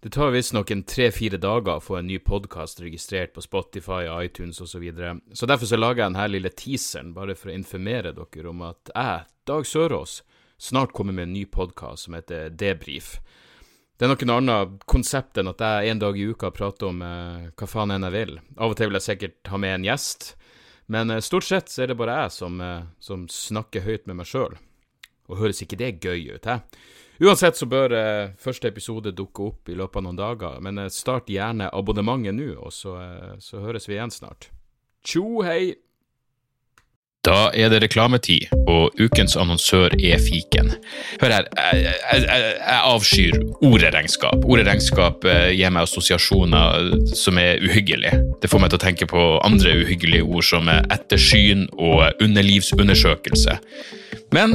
Det tar visstnok en tre-fire dager å få en ny podkast registrert på Spotify, iTunes osv., så, videre. så derfor så lager jeg denne lille teaseren bare for å informere dere om at jeg, Dag Sørås, snart kommer med en ny podkast som heter Debrif. Det er noen annet konsept enn at jeg en dag i uka prater om eh, hva faen enn jeg vil. Av og til vil jeg sikkert ha med en gjest, men eh, stort sett så er det bare jeg som, eh, som snakker høyt med meg sjøl. Og høres ikke det gøy ut, hæ? Uansett så bør eh, første episode dukke opp i løpet av noen dager, men eh, start gjerne abonnementet nå, og så, eh, så høres vi igjen snart. Tjo hei! Da er det reklametid, og ukens annonsør er fiken. Hør her, jeg, jeg, jeg, avskyr ordet regnskap. Ordet eh, gir meg assosiasjoner som er uhyggelige. Det får meg til å tenke på andre uhyggelige ord som ettersyn og underlivsundersøkelse. Men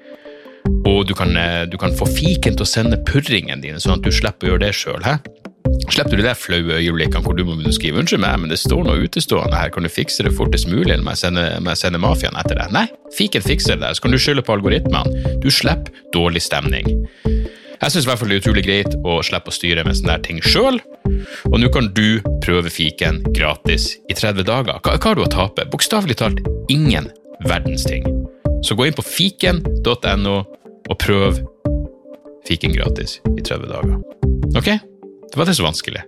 Og du kan, eh, du kan få fiken til å sende purringen dine, sånn at du slipper å gjøre det sjøl. Slipper du de der flaue øyeblikkene hvor du må begynne å skrive 'unnskyld meg, men det står noe utestående her, kan du fikse det fortest mulig', må jeg sende, må mafiaen etter deg? Nei, fiken fikser det, så kan du skylde på algoritmene. Du slipper dårlig stemning. Jeg syns det er utrolig greit å slippe å styre med sånne ting sjøl, og nå kan du prøve fiken gratis i 30 dager. Hva, hva har du å tape? Bokstavelig talt ingen verdens ting. Så gå inn på fiken.no og prøv fiken gratis i 30 dager. Ok? Det var det så vanskelig.